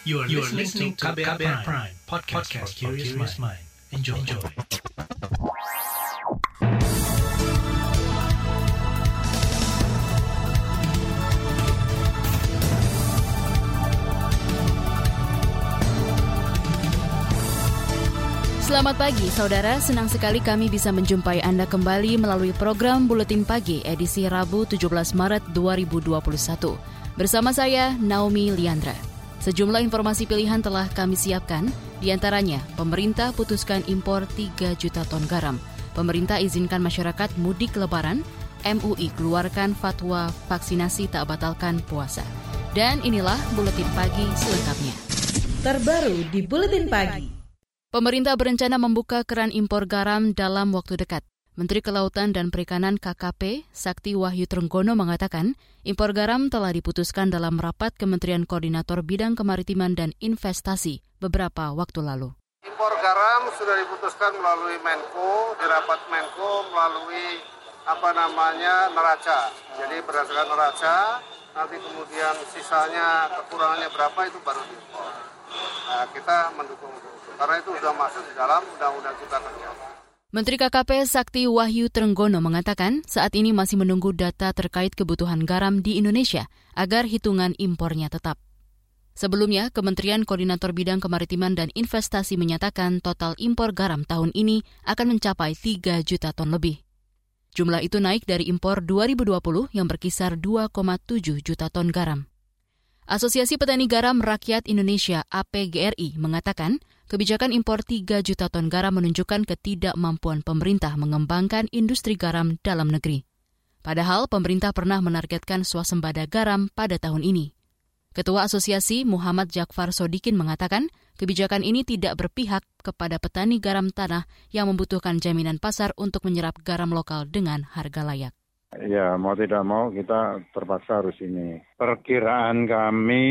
You are, you are listening to KBR, Prime, Prime podcast, podcast for curious mind. Enjoy. Enjoy. Selamat pagi, saudara. Senang sekali kami bisa menjumpai Anda kembali melalui program Buletin Pagi edisi Rabu 17 Maret 2021. Bersama saya, Naomi Liandra. Sejumlah informasi pilihan telah kami siapkan, di antaranya pemerintah putuskan impor 3 juta ton garam, pemerintah izinkan masyarakat mudik lebaran, MUI keluarkan fatwa vaksinasi tak batalkan puasa. Dan inilah Buletin Pagi selengkapnya. Terbaru di Buletin Pagi. Pemerintah berencana membuka keran impor garam dalam waktu dekat. Menteri Kelautan dan Perikanan KKP, Sakti Wahyu Trenggono mengatakan, impor garam telah diputuskan dalam rapat Kementerian Koordinator Bidang Kemaritiman dan Investasi beberapa waktu lalu. Impor garam sudah diputuskan melalui Menko, di rapat Menko melalui apa namanya neraca. Jadi berdasarkan neraca, nanti kemudian sisanya kekurangannya berapa itu baru diimpor. Nah, kita mendukung karena itu sudah masuk di dalam undang-undang cipta kerja. Menteri KKP Sakti Wahyu Trenggono mengatakan saat ini masih menunggu data terkait kebutuhan garam di Indonesia agar hitungan impornya tetap. Sebelumnya, Kementerian Koordinator Bidang Kemaritiman dan Investasi menyatakan total impor garam tahun ini akan mencapai 3 juta ton lebih. Jumlah itu naik dari impor 2020 yang berkisar 2,7 juta ton garam. Asosiasi Petani Garam Rakyat Indonesia APGRI mengatakan kebijakan impor 3 juta ton garam menunjukkan ketidakmampuan pemerintah mengembangkan industri garam dalam negeri. Padahal pemerintah pernah menargetkan swasembada garam pada tahun ini. Ketua Asosiasi Muhammad Jakfar Sodikin mengatakan kebijakan ini tidak berpihak kepada petani garam tanah yang membutuhkan jaminan pasar untuk menyerap garam lokal dengan harga layak. Ya, mau tidak mau kita terpaksa harus ini. Perkiraan kami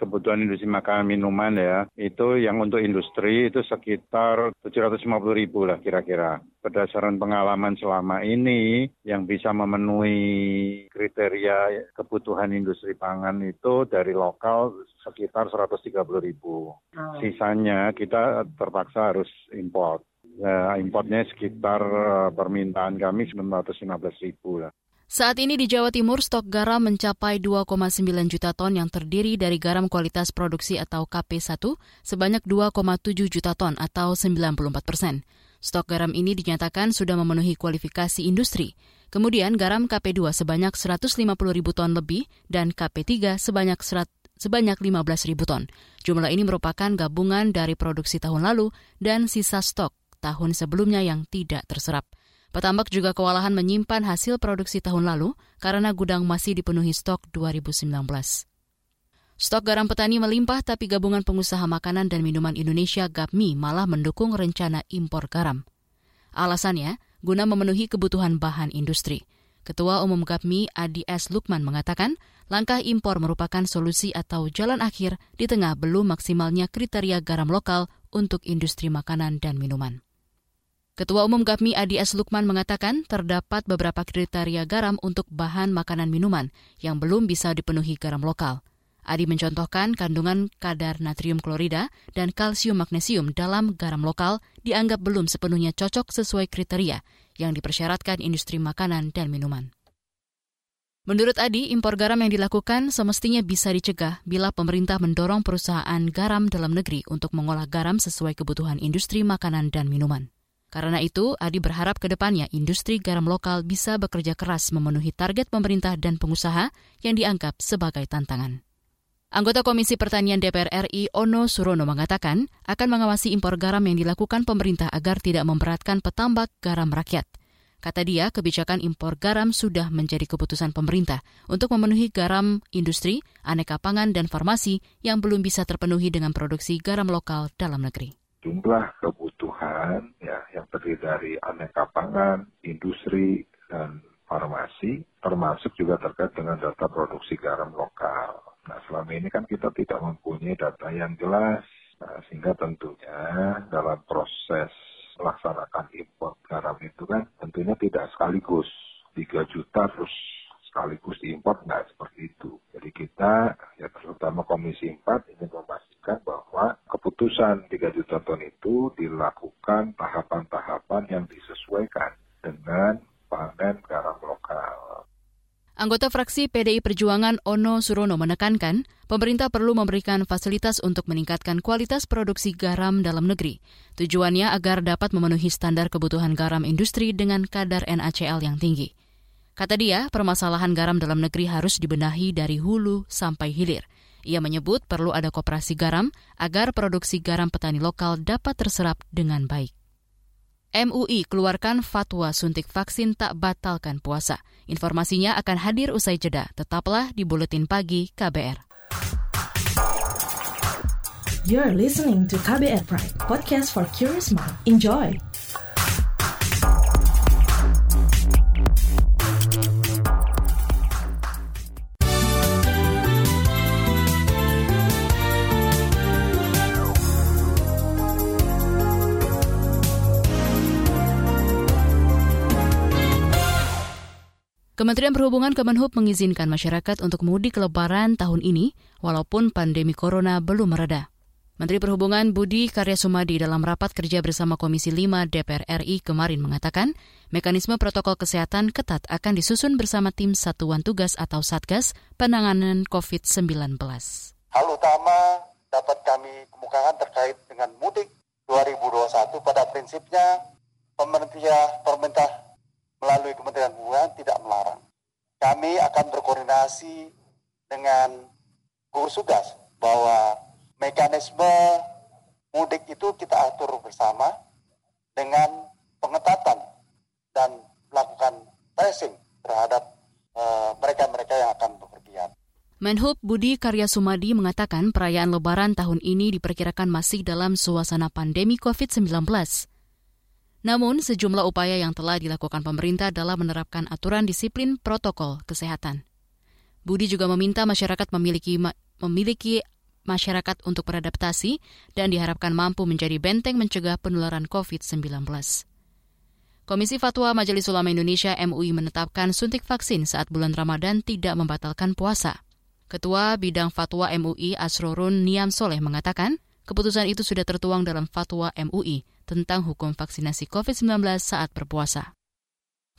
kebutuhan industri makanan minuman ya, itu yang untuk industri itu sekitar 750 ribu lah kira-kira. Berdasarkan pengalaman selama ini, yang bisa memenuhi kriteria kebutuhan industri pangan itu dari lokal sekitar 130 ribu. Oh. Sisanya kita terpaksa harus import. Ya, importnya sekitar uh, permintaan kami 915 ribu lah. Saat ini di Jawa Timur stok garam mencapai 2,9 juta ton yang terdiri dari garam kualitas produksi atau KP1 sebanyak 2,7 juta ton atau 94 persen. Stok garam ini dinyatakan sudah memenuhi kualifikasi industri. Kemudian garam KP2 sebanyak 150 ribu ton lebih dan KP3 sebanyak sebanyak 15 ribu ton. Jumlah ini merupakan gabungan dari produksi tahun lalu dan sisa stok tahun sebelumnya yang tidak terserap. Petambak juga kewalahan menyimpan hasil produksi tahun lalu karena gudang masih dipenuhi stok 2019. Stok garam petani melimpah tapi gabungan pengusaha makanan dan minuman Indonesia GAPMI malah mendukung rencana impor garam. Alasannya, guna memenuhi kebutuhan bahan industri. Ketua Umum GAPMI Adi S. Lukman mengatakan, langkah impor merupakan solusi atau jalan akhir di tengah belum maksimalnya kriteria garam lokal untuk industri makanan dan minuman. Ketua Umum GAPMI Adi S. Lukman mengatakan terdapat beberapa kriteria garam untuk bahan makanan minuman yang belum bisa dipenuhi garam lokal. Adi mencontohkan kandungan kadar natrium klorida dan kalsium magnesium dalam garam lokal dianggap belum sepenuhnya cocok sesuai kriteria yang dipersyaratkan industri makanan dan minuman. Menurut Adi, impor garam yang dilakukan semestinya bisa dicegah bila pemerintah mendorong perusahaan garam dalam negeri untuk mengolah garam sesuai kebutuhan industri makanan dan minuman. Karena itu, Adi berharap ke depannya industri garam lokal bisa bekerja keras memenuhi target pemerintah dan pengusaha yang dianggap sebagai tantangan. Anggota Komisi Pertanian DPR RI Ono Surono mengatakan akan mengawasi impor garam yang dilakukan pemerintah agar tidak memberatkan petambak garam rakyat. Kata dia, kebijakan impor garam sudah menjadi keputusan pemerintah untuk memenuhi garam industri, aneka pangan, dan farmasi yang belum bisa terpenuhi dengan produksi garam lokal dalam negeri jumlah kebutuhan ya yang terdiri dari aneka pangan, industri dan farmasi, termasuk juga terkait dengan data produksi garam lokal. Nah, selama ini kan kita tidak mempunyai data yang jelas, nah, sehingga tentunya dalam proses melaksanakan impor garam itu kan tentunya tidak sekaligus 3 juta terus sekaligus diimpor, nggak seperti itu. Jadi kita, ya terutama Komisi 4 ingin memastikan bahwa keputusan 3 juta ton itu dilakukan tahapan-tahapan yang disesuaikan dengan panen garam lokal. Anggota fraksi PDI Perjuangan Ono Surono menekankan, pemerintah perlu memberikan fasilitas untuk meningkatkan kualitas produksi garam dalam negeri. Tujuannya agar dapat memenuhi standar kebutuhan garam industri dengan kadar NaCl yang tinggi. Kata dia, permasalahan garam dalam negeri harus dibenahi dari hulu sampai hilir. Ia menyebut perlu ada koperasi garam agar produksi garam petani lokal dapat terserap dengan baik. MUI keluarkan fatwa suntik vaksin tak batalkan puasa. Informasinya akan hadir usai jeda. Tetaplah di Buletin Pagi KBR. You're listening to KBR Pride, podcast for curious mind. Enjoy! Kementerian Perhubungan Kemenhub mengizinkan masyarakat untuk mudik lebaran tahun ini walaupun pandemi corona belum mereda. Menteri Perhubungan Budi Karya Sumadi dalam rapat kerja bersama Komisi 5 DPR RI kemarin mengatakan, mekanisme protokol kesehatan ketat akan disusun bersama tim Satuan Tugas atau Satgas penanganan COVID-19. Hal utama dapat kami kemukakan terkait dengan mudik 2021 pada prinsipnya pemerintah, pemerintah melalui Kementerian Perhubungan tidak melarang. Kami akan berkoordinasi dengan gugus tugas bahwa mekanisme mudik itu kita atur bersama dengan pengetatan dan melakukan tracing terhadap eh, mereka-mereka yang akan bepergian. Menhub Budi Karya Sumadi mengatakan perayaan Lebaran tahun ini diperkirakan masih dalam suasana pandemi COVID-19. Namun, sejumlah upaya yang telah dilakukan pemerintah dalam menerapkan aturan disiplin protokol kesehatan. Budi juga meminta masyarakat memiliki memiliki masyarakat untuk beradaptasi dan diharapkan mampu menjadi benteng mencegah penularan COVID-19. Komisi Fatwa Majelis Ulama Indonesia MUI menetapkan suntik vaksin saat bulan Ramadan tidak membatalkan puasa. Ketua Bidang Fatwa MUI Asrorun Niam Soleh mengatakan, keputusan itu sudah tertuang dalam Fatwa MUI tentang hukum vaksinasi COVID-19 saat berpuasa.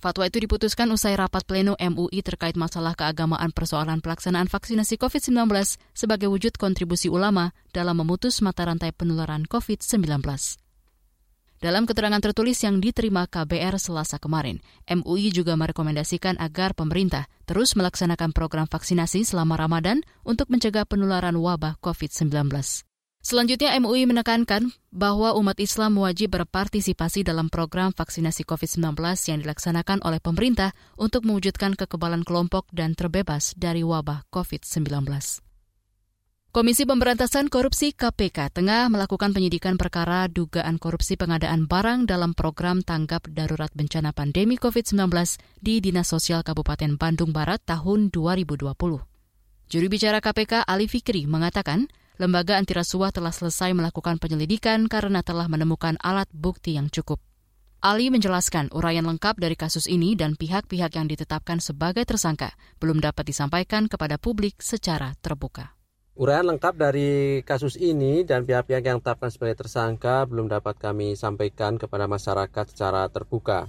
Fatwa itu diputuskan usai rapat pleno MUI terkait masalah keagamaan persoalan pelaksanaan vaksinasi COVID-19 sebagai wujud kontribusi ulama dalam memutus mata rantai penularan COVID-19. Dalam keterangan tertulis yang diterima KBR selasa kemarin, MUI juga merekomendasikan agar pemerintah terus melaksanakan program vaksinasi selama Ramadan untuk mencegah penularan wabah COVID-19. Selanjutnya MUI menekankan bahwa umat Islam wajib berpartisipasi dalam program vaksinasi COVID-19 yang dilaksanakan oleh pemerintah untuk mewujudkan kekebalan kelompok dan terbebas dari wabah COVID-19. Komisi Pemberantasan Korupsi KPK tengah melakukan penyidikan perkara dugaan korupsi pengadaan barang dalam program tanggap darurat bencana pandemi COVID-19 di Dinas Sosial Kabupaten Bandung Barat tahun 2020. Juru bicara KPK Ali Fikri mengatakan lembaga antirasuah telah selesai melakukan penyelidikan karena telah menemukan alat bukti yang cukup. Ali menjelaskan uraian lengkap dari kasus ini dan pihak-pihak yang ditetapkan sebagai tersangka belum dapat disampaikan kepada publik secara terbuka. Uraian lengkap dari kasus ini dan pihak-pihak yang ditetapkan sebagai tersangka belum dapat kami sampaikan kepada masyarakat secara terbuka.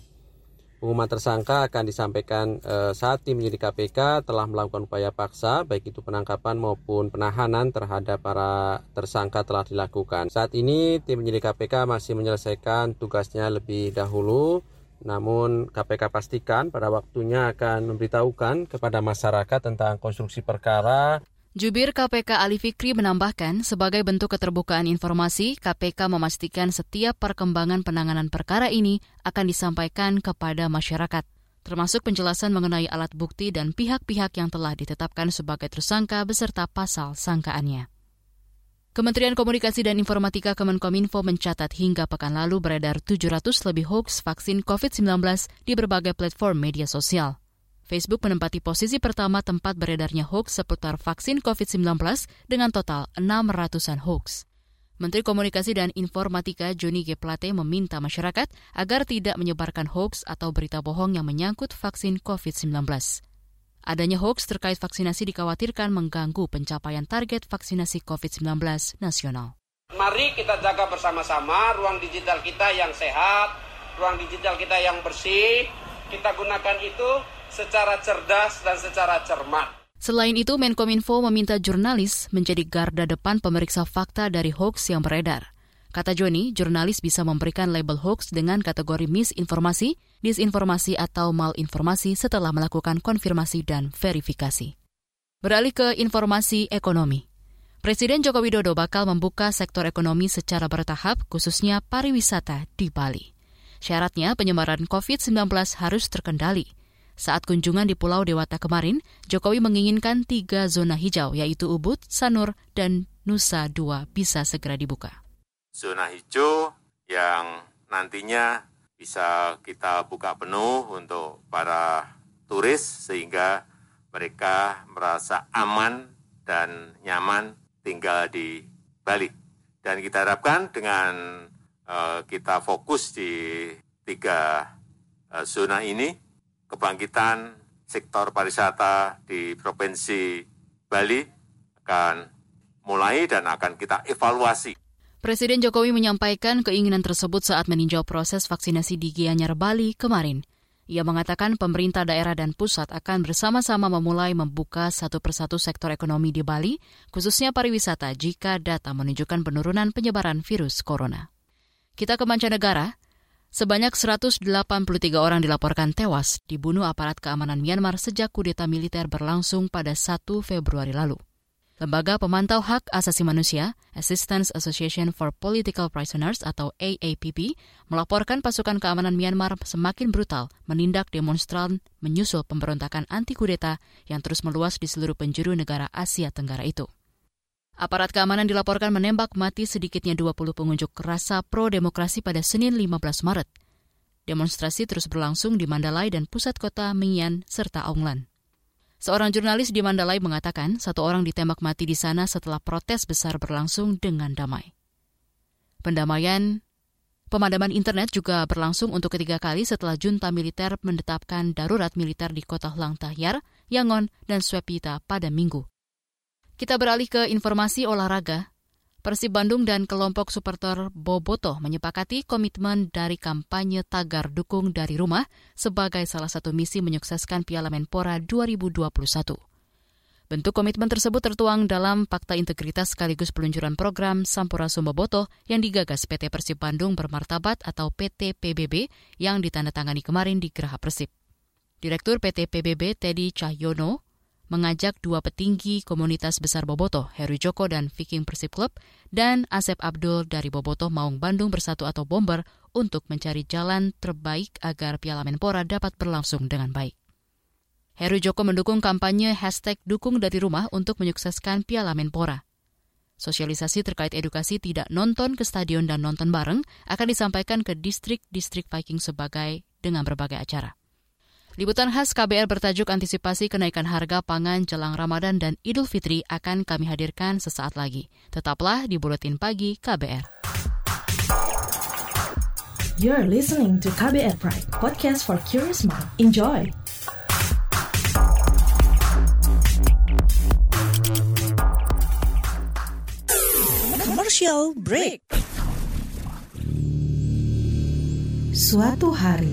Pengumuman tersangka akan disampaikan e, saat tim penyidik KPK telah melakukan upaya paksa, baik itu penangkapan maupun penahanan terhadap para tersangka telah dilakukan. Saat ini tim penyidik KPK masih menyelesaikan tugasnya lebih dahulu, namun KPK pastikan pada waktunya akan memberitahukan kepada masyarakat tentang konstruksi perkara Jubir KPK Ali Fikri menambahkan, sebagai bentuk keterbukaan informasi, KPK memastikan setiap perkembangan penanganan perkara ini akan disampaikan kepada masyarakat, termasuk penjelasan mengenai alat bukti dan pihak-pihak yang telah ditetapkan sebagai tersangka beserta pasal sangkaannya. Kementerian Komunikasi dan Informatika Kemenkominfo mencatat hingga pekan lalu beredar 700 lebih hoax vaksin COVID-19 di berbagai platform media sosial. Facebook menempati posisi pertama tempat beredarnya hoax seputar vaksin COVID-19 dengan total 600-an hoax. Menteri Komunikasi dan Informatika Joni G. Plate meminta masyarakat agar tidak menyebarkan hoax atau berita bohong yang menyangkut vaksin COVID-19. Adanya hoax terkait vaksinasi dikhawatirkan mengganggu pencapaian target vaksinasi COVID-19 nasional. Mari kita jaga bersama-sama ruang digital kita yang sehat, ruang digital kita yang bersih. Kita gunakan itu secara cerdas dan secara cermat. Selain itu, Menkominfo meminta jurnalis menjadi garda depan pemeriksa fakta dari hoax yang beredar. Kata Joni, jurnalis bisa memberikan label hoax dengan kategori misinformasi, disinformasi atau malinformasi setelah melakukan konfirmasi dan verifikasi. Beralih ke informasi ekonomi. Presiden Joko Widodo bakal membuka sektor ekonomi secara bertahap, khususnya pariwisata di Bali. Syaratnya penyebaran COVID-19 harus terkendali. Saat kunjungan di Pulau Dewata kemarin, Jokowi menginginkan tiga zona hijau, yaitu Ubud, Sanur, dan Nusa Dua bisa segera dibuka zona hijau yang nantinya bisa kita buka penuh untuk para turis sehingga mereka merasa aman dan nyaman tinggal di Bali. Dan kita harapkan dengan uh, kita fokus di tiga uh, zona ini, kebangkitan sektor pariwisata di Provinsi Bali akan mulai dan akan kita evaluasi. Presiden Jokowi menyampaikan keinginan tersebut saat meninjau proses vaksinasi di Gianyar, Bali kemarin. Ia mengatakan pemerintah daerah dan pusat akan bersama-sama memulai membuka satu persatu sektor ekonomi di Bali, khususnya pariwisata jika data menunjukkan penurunan penyebaran virus corona. Kita ke mancanegara. Sebanyak 183 orang dilaporkan tewas dibunuh aparat keamanan Myanmar sejak kudeta militer berlangsung pada 1 Februari lalu. Lembaga Pemantau Hak Asasi Manusia, Assistance Association for Political Prisoners atau AAPP, melaporkan pasukan keamanan Myanmar semakin brutal menindak demonstran menyusul pemberontakan anti-kudeta yang terus meluas di seluruh penjuru negara Asia Tenggara itu. Aparat keamanan dilaporkan menembak mati sedikitnya 20 pengunjuk rasa pro-demokrasi pada Senin 15 Maret. Demonstrasi terus berlangsung di Mandalay dan pusat kota Minyan serta Aunglan. Seorang jurnalis di Mandalay mengatakan satu orang ditembak mati di sana setelah protes besar berlangsung dengan damai. Pendamaian Pemadaman internet juga berlangsung untuk ketiga kali setelah junta militer menetapkan darurat militer di kota Hlang Tahyar, Yangon, dan Swepita pada minggu. Kita beralih ke informasi olahraga. Persib Bandung dan kelompok supporter Boboto menyepakati komitmen dari kampanye tagar dukung dari rumah sebagai salah satu misi menyukseskan Piala Menpora 2021. Bentuk komitmen tersebut tertuang dalam Fakta Integritas sekaligus peluncuran program Sampurasun Boboto yang digagas PT Persib Bandung Bermartabat atau PT PBB yang ditandatangani kemarin di Geraha Persib. Direktur PT PBB Teddy Cahyono mengajak dua petinggi komunitas besar Boboto, Heru Joko dan Viking Persib Club, dan Asep Abdul dari Boboto Maung Bandung Bersatu atau Bomber untuk mencari jalan terbaik agar Piala Menpora dapat berlangsung dengan baik. Heru Joko mendukung kampanye hashtag dukung dari rumah untuk menyukseskan Piala Menpora. Sosialisasi terkait edukasi tidak nonton ke stadion dan nonton bareng akan disampaikan ke distrik-distrik Viking sebagai dengan berbagai acara. Liputan khas KBR bertajuk antisipasi kenaikan harga pangan jelang Ramadan dan Idul Fitri akan kami hadirkan sesaat lagi. Tetaplah di Buletin Pagi KBR. You're listening to KBR Pride, podcast for curious mind. Enjoy! Commercial break. Suatu hari,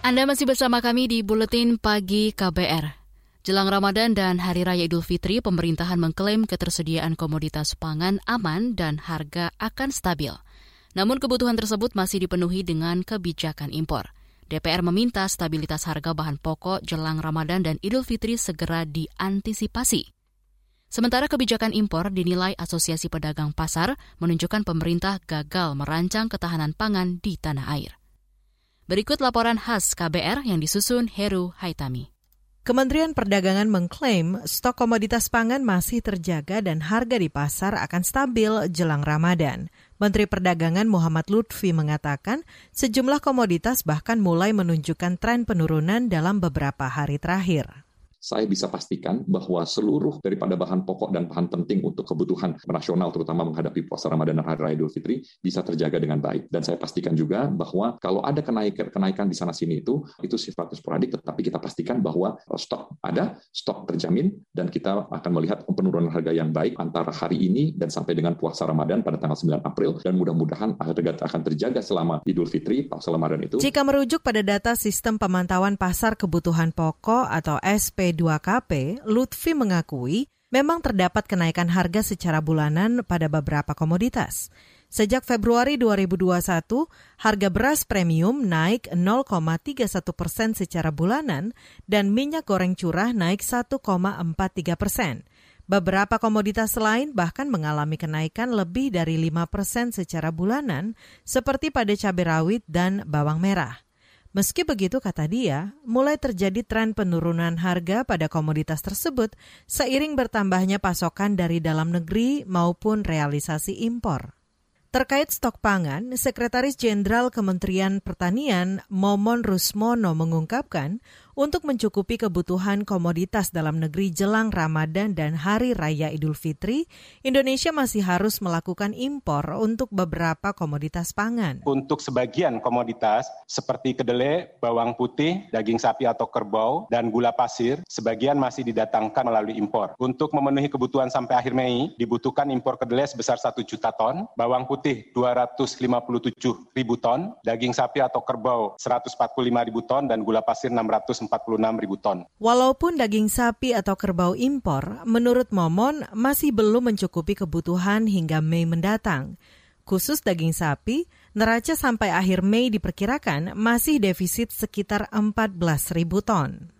Anda masih bersama kami di Buletin Pagi KBR. Jelang Ramadan dan Hari Raya Idul Fitri, pemerintahan mengklaim ketersediaan komoditas pangan aman dan harga akan stabil. Namun kebutuhan tersebut masih dipenuhi dengan kebijakan impor. DPR meminta stabilitas harga bahan pokok jelang Ramadan dan Idul Fitri segera diantisipasi. Sementara kebijakan impor dinilai Asosiasi Pedagang Pasar menunjukkan pemerintah gagal merancang ketahanan pangan di tanah air. Berikut laporan khas KBR yang disusun Heru Haitami. Kementerian Perdagangan mengklaim stok komoditas pangan masih terjaga dan harga di pasar akan stabil jelang Ramadan. Menteri Perdagangan Muhammad Lutfi mengatakan sejumlah komoditas bahkan mulai menunjukkan tren penurunan dalam beberapa hari terakhir saya bisa pastikan bahwa seluruh daripada bahan pokok dan bahan penting untuk kebutuhan nasional, terutama menghadapi puasa Ramadan dan Hari Raya Idul Fitri, bisa terjaga dengan baik. Dan saya pastikan juga bahwa kalau ada kenaikan, kenaikan di sana-sini itu, itu sifatnya sporadik, tetapi kita pastikan bahwa stok ada, stok terjamin, dan kita akan melihat penurunan harga yang baik antara hari ini dan sampai dengan puasa Ramadan pada tanggal 9 April, dan mudah-mudahan harga akan terjaga selama Idul Fitri, puasa Ramadan itu. Jika merujuk pada data sistem pemantauan pasar kebutuhan pokok atau SP 2KP, Lutfi mengakui memang terdapat kenaikan harga secara bulanan pada beberapa komoditas. Sejak Februari 2021, harga beras premium naik 0,31 persen secara bulanan dan minyak goreng curah naik 1,43 persen. Beberapa komoditas lain bahkan mengalami kenaikan lebih dari 5 persen secara bulanan, seperti pada cabai rawit dan bawang merah. Meski begitu, kata dia, mulai terjadi tren penurunan harga pada komoditas tersebut seiring bertambahnya pasokan dari dalam negeri maupun realisasi impor. Terkait stok pangan, Sekretaris Jenderal Kementerian Pertanian Momon Rusmono mengungkapkan untuk mencukupi kebutuhan komoditas dalam negeri jelang Ramadan dan Hari Raya Idul Fitri, Indonesia masih harus melakukan impor untuk beberapa komoditas pangan. Untuk sebagian komoditas seperti kedelai, bawang putih, daging sapi atau kerbau, dan gula pasir, sebagian masih didatangkan melalui impor. Untuk memenuhi kebutuhan sampai akhir Mei, dibutuhkan impor kedelai sebesar 1 juta ton, bawang putih 257 ribu ton, daging sapi atau kerbau 145 ribu ton, dan gula pasir 600 46 ribu ton. Walaupun daging sapi atau kerbau impor, menurut Momon masih belum mencukupi kebutuhan hingga Mei mendatang. Khusus daging sapi, neraca sampai akhir Mei diperkirakan masih defisit sekitar 14 ribu ton.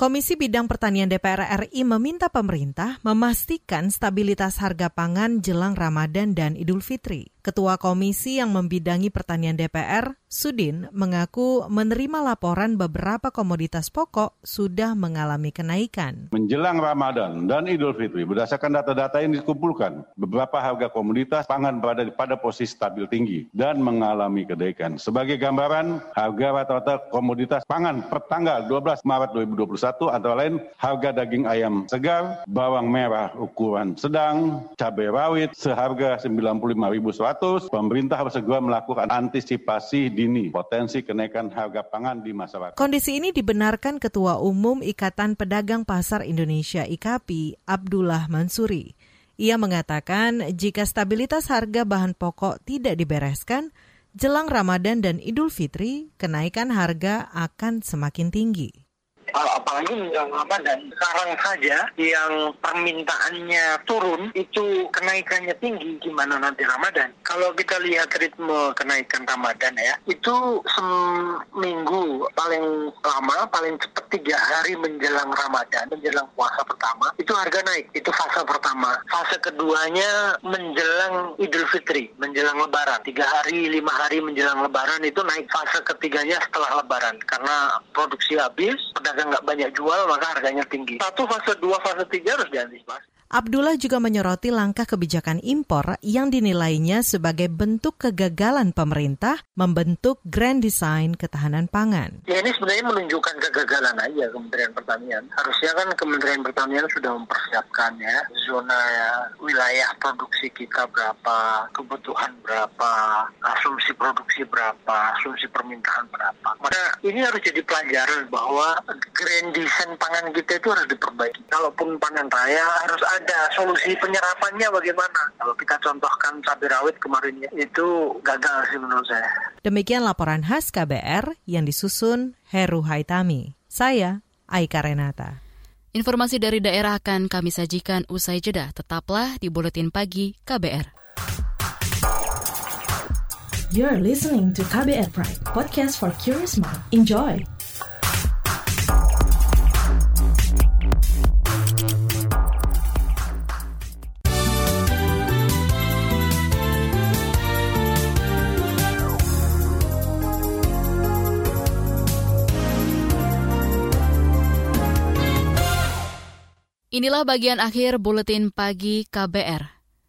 Komisi Bidang Pertanian DPR RI meminta pemerintah memastikan stabilitas harga pangan jelang Ramadan dan Idul Fitri. Ketua komisi yang membidangi pertanian DPR, Sudin, mengaku menerima laporan beberapa komoditas pokok sudah mengalami kenaikan. Menjelang Ramadan dan Idul Fitri, berdasarkan data-data yang dikumpulkan, beberapa harga komoditas pangan berada pada posisi stabil tinggi dan mengalami kenaikan. Sebagai gambaran, harga rata-rata komoditas pangan per tanggal 12 Maret 2021 antara lain harga daging ayam segar, bawang merah ukuran sedang, cabai rawit seharga 95.100, pemerintah harus segera melakukan antisipasi dini potensi kenaikan harga pangan di masyarakat. Kondisi ini dibenarkan Ketua Umum Ikatan Pedagang Pasar Indonesia IKAPI, Abdullah Mansuri. Ia mengatakan jika stabilitas harga bahan pokok tidak dibereskan, jelang Ramadan dan Idul Fitri, kenaikan harga akan semakin tinggi apalagi menjelang Ramadan. Sekarang saja yang permintaannya turun itu kenaikannya tinggi gimana nanti Ramadan. Kalau kita lihat ritme kenaikan Ramadan ya, itu seminggu paling lama, paling cepat tiga hari menjelang Ramadan, menjelang puasa pertama, itu harga naik. Itu fase pertama. Fase keduanya menjelang Idul Fitri, menjelang Lebaran. Tiga hari, lima hari menjelang Lebaran itu naik. Fase ketiganya setelah Lebaran. Karena produksi habis, pedagang nggak banyak jual, maka harganya tinggi. Satu fase dua, fase tiga harus diantisipasi. Abdullah juga menyoroti langkah kebijakan impor yang dinilainya sebagai bentuk kegagalan pemerintah membentuk Grand Design ketahanan pangan. Ya ini sebenarnya menunjukkan kegagalan aja Kementerian Pertanian. Harusnya kan Kementerian Pertanian sudah mempersiapkan ya zona ya, wilayah produksi kita berapa, kebutuhan berapa, asumsi produksi berapa, asumsi permintaan berapa. Maka ini harus jadi pelajaran bahwa Grand Design pangan kita itu harus diperbaiki. Kalaupun panen raya harus ada ada solusi penyerapannya bagaimana. Kalau kita contohkan cabai rawit kemarin itu gagal sih menurut saya. Demikian laporan khas KBR yang disusun Heru Haitami. Saya Aika Renata. Informasi dari daerah akan kami sajikan usai jeda. Tetaplah di Buletin Pagi KBR. You're listening to KBR Pride, podcast for curious mind. Enjoy! Inilah bagian akhir buletin pagi KBR.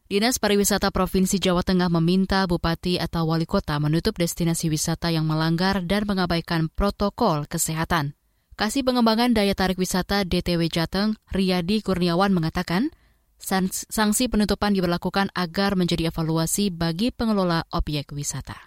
Dinas Pariwisata Provinsi Jawa Tengah meminta bupati atau wali kota menutup destinasi wisata yang melanggar dan mengabaikan protokol kesehatan. Kasih Pengembangan Daya Tarik Wisata DTW Jateng, Riyadi Kurniawan mengatakan, sanksi penutupan diberlakukan agar menjadi evaluasi bagi pengelola objek wisata.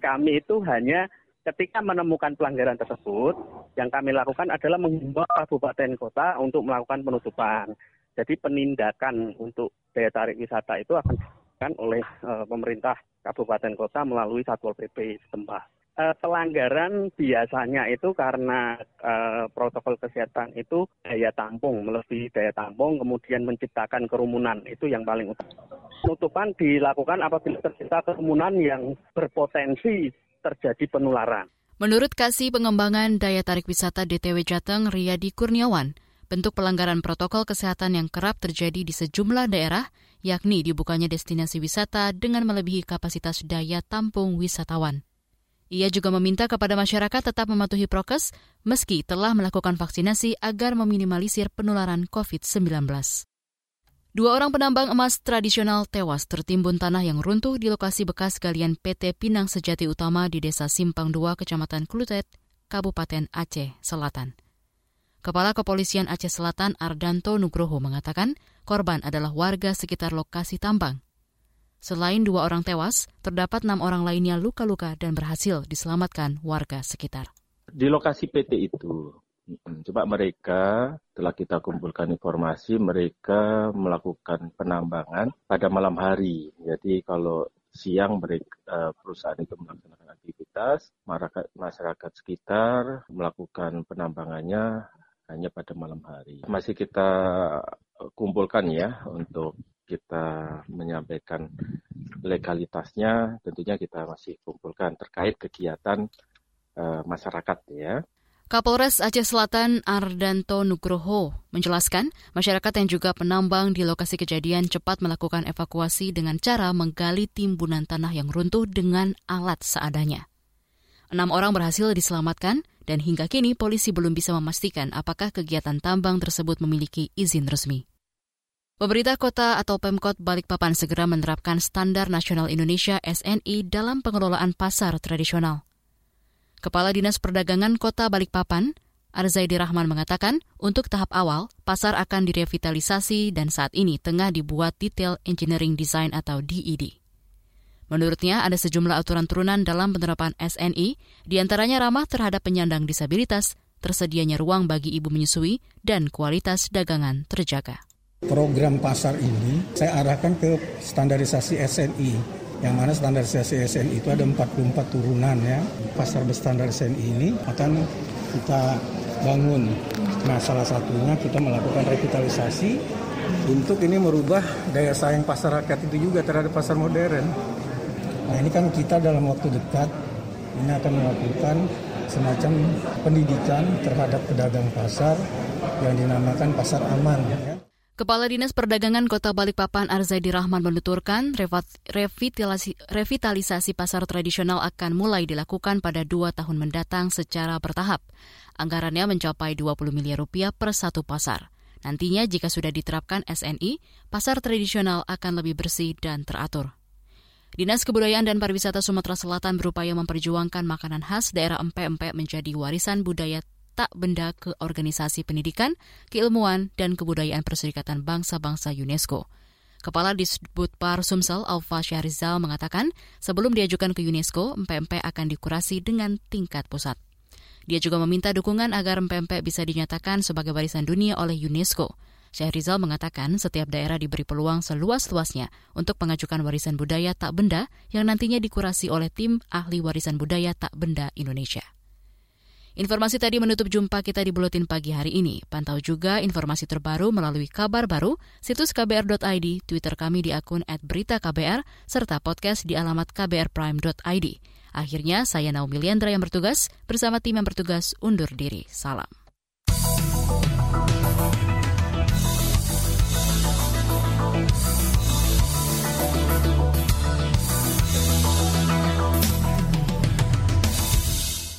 Kami itu hanya ketika menemukan pelanggaran tersebut, yang kami lakukan adalah menghimbau kabupaten kota untuk melakukan penutupan. Jadi penindakan untuk daya tarik wisata itu akan dilakukan oleh uh, pemerintah kabupaten kota melalui satpol pp setempat. Uh, pelanggaran biasanya itu karena uh, protokol kesehatan itu daya tampung, melebihi daya tampung, kemudian menciptakan kerumunan, itu yang paling utama. Penutupan dilakukan apabila tercipta kerumunan yang berpotensi terjadi penularan. Menurut Kasih Pengembangan Daya Tarik Wisata DTW Jateng Riyadi Kurniawan, bentuk pelanggaran protokol kesehatan yang kerap terjadi di sejumlah daerah, yakni dibukanya destinasi wisata dengan melebihi kapasitas daya tampung wisatawan. Ia juga meminta kepada masyarakat tetap mematuhi prokes meski telah melakukan vaksinasi agar meminimalisir penularan COVID-19. Dua orang penambang emas tradisional tewas tertimbun tanah yang runtuh di lokasi bekas galian PT Pinang Sejati Utama di Desa Simpang II, Kecamatan Klutet, Kabupaten Aceh Selatan. Kepala Kepolisian Aceh Selatan Ardanto Nugroho mengatakan korban adalah warga sekitar lokasi tambang. Selain dua orang tewas, terdapat enam orang lainnya luka-luka dan berhasil diselamatkan warga sekitar. Di lokasi PT itu, Coba mereka telah kita kumpulkan informasi, mereka melakukan penambangan pada malam hari. Jadi kalau siang mereka, eh, perusahaan itu melaksanakan aktivitas, masyarakat sekitar melakukan penambangannya hanya pada malam hari. Masih kita kumpulkan ya untuk kita menyampaikan legalitasnya, tentunya kita masih kumpulkan terkait kegiatan uh, masyarakat ya. Kapolres Aceh Selatan Ardanto Nugroho menjelaskan masyarakat yang juga penambang di lokasi kejadian cepat melakukan evakuasi dengan cara menggali timbunan tanah yang runtuh dengan alat seadanya. Enam orang berhasil diselamatkan dan hingga kini polisi belum bisa memastikan apakah kegiatan tambang tersebut memiliki izin resmi. Pemerintah kota atau Pemkot Balikpapan segera menerapkan Standar Nasional Indonesia SNI dalam pengelolaan pasar tradisional. Kepala Dinas Perdagangan Kota Balikpapan, Arzaidi Rahman mengatakan, untuk tahap awal, pasar akan direvitalisasi dan saat ini tengah dibuat Detail Engineering Design atau DED. Menurutnya, ada sejumlah aturan turunan dalam penerapan SNI, di antaranya ramah terhadap penyandang disabilitas, tersedianya ruang bagi ibu menyusui, dan kualitas dagangan terjaga. Program pasar ini saya arahkan ke standarisasi SNI yang mana standarisasi SNI itu ada 44 turunan ya. Pasar berstandar SNI ini akan kita bangun. Nah salah satunya kita melakukan revitalisasi untuk ini merubah daya saing pasar rakyat itu juga terhadap pasar modern. Nah ini kan kita dalam waktu dekat ini akan melakukan semacam pendidikan terhadap pedagang pasar yang dinamakan pasar aman. Ya. Kepala Dinas Perdagangan Kota Balikpapan Arzaidi Rahman menuturkan revitalisasi, pasar tradisional akan mulai dilakukan pada dua tahun mendatang secara bertahap. Anggarannya mencapai 20 miliar rupiah per satu pasar. Nantinya jika sudah diterapkan SNI, pasar tradisional akan lebih bersih dan teratur. Dinas Kebudayaan dan Pariwisata Sumatera Selatan berupaya memperjuangkan makanan khas daerah empe-empe menjadi warisan budaya tak benda ke Organisasi Pendidikan, Keilmuan, dan Kebudayaan Perserikatan Bangsa-Bangsa UNESCO. Kepala Disbudpar Sumsel Alfa Syahrizal mengatakan sebelum diajukan ke UNESCO, MPMP akan dikurasi dengan tingkat pusat. Dia juga meminta dukungan agar MPMP bisa dinyatakan sebagai warisan dunia oleh UNESCO. Syahrizal mengatakan setiap daerah diberi peluang seluas-luasnya untuk mengajukan warisan budaya tak benda yang nantinya dikurasi oleh tim ahli warisan budaya tak benda Indonesia. Informasi tadi menutup jumpa kita di Buletin Pagi hari ini. Pantau juga informasi terbaru melalui kabar baru, situs kbr.id, Twitter kami di akun @beritaKBR, serta podcast di alamat kbrprime.id. Akhirnya, saya Naomi Liandra yang bertugas bersama tim yang bertugas undur diri. Salam.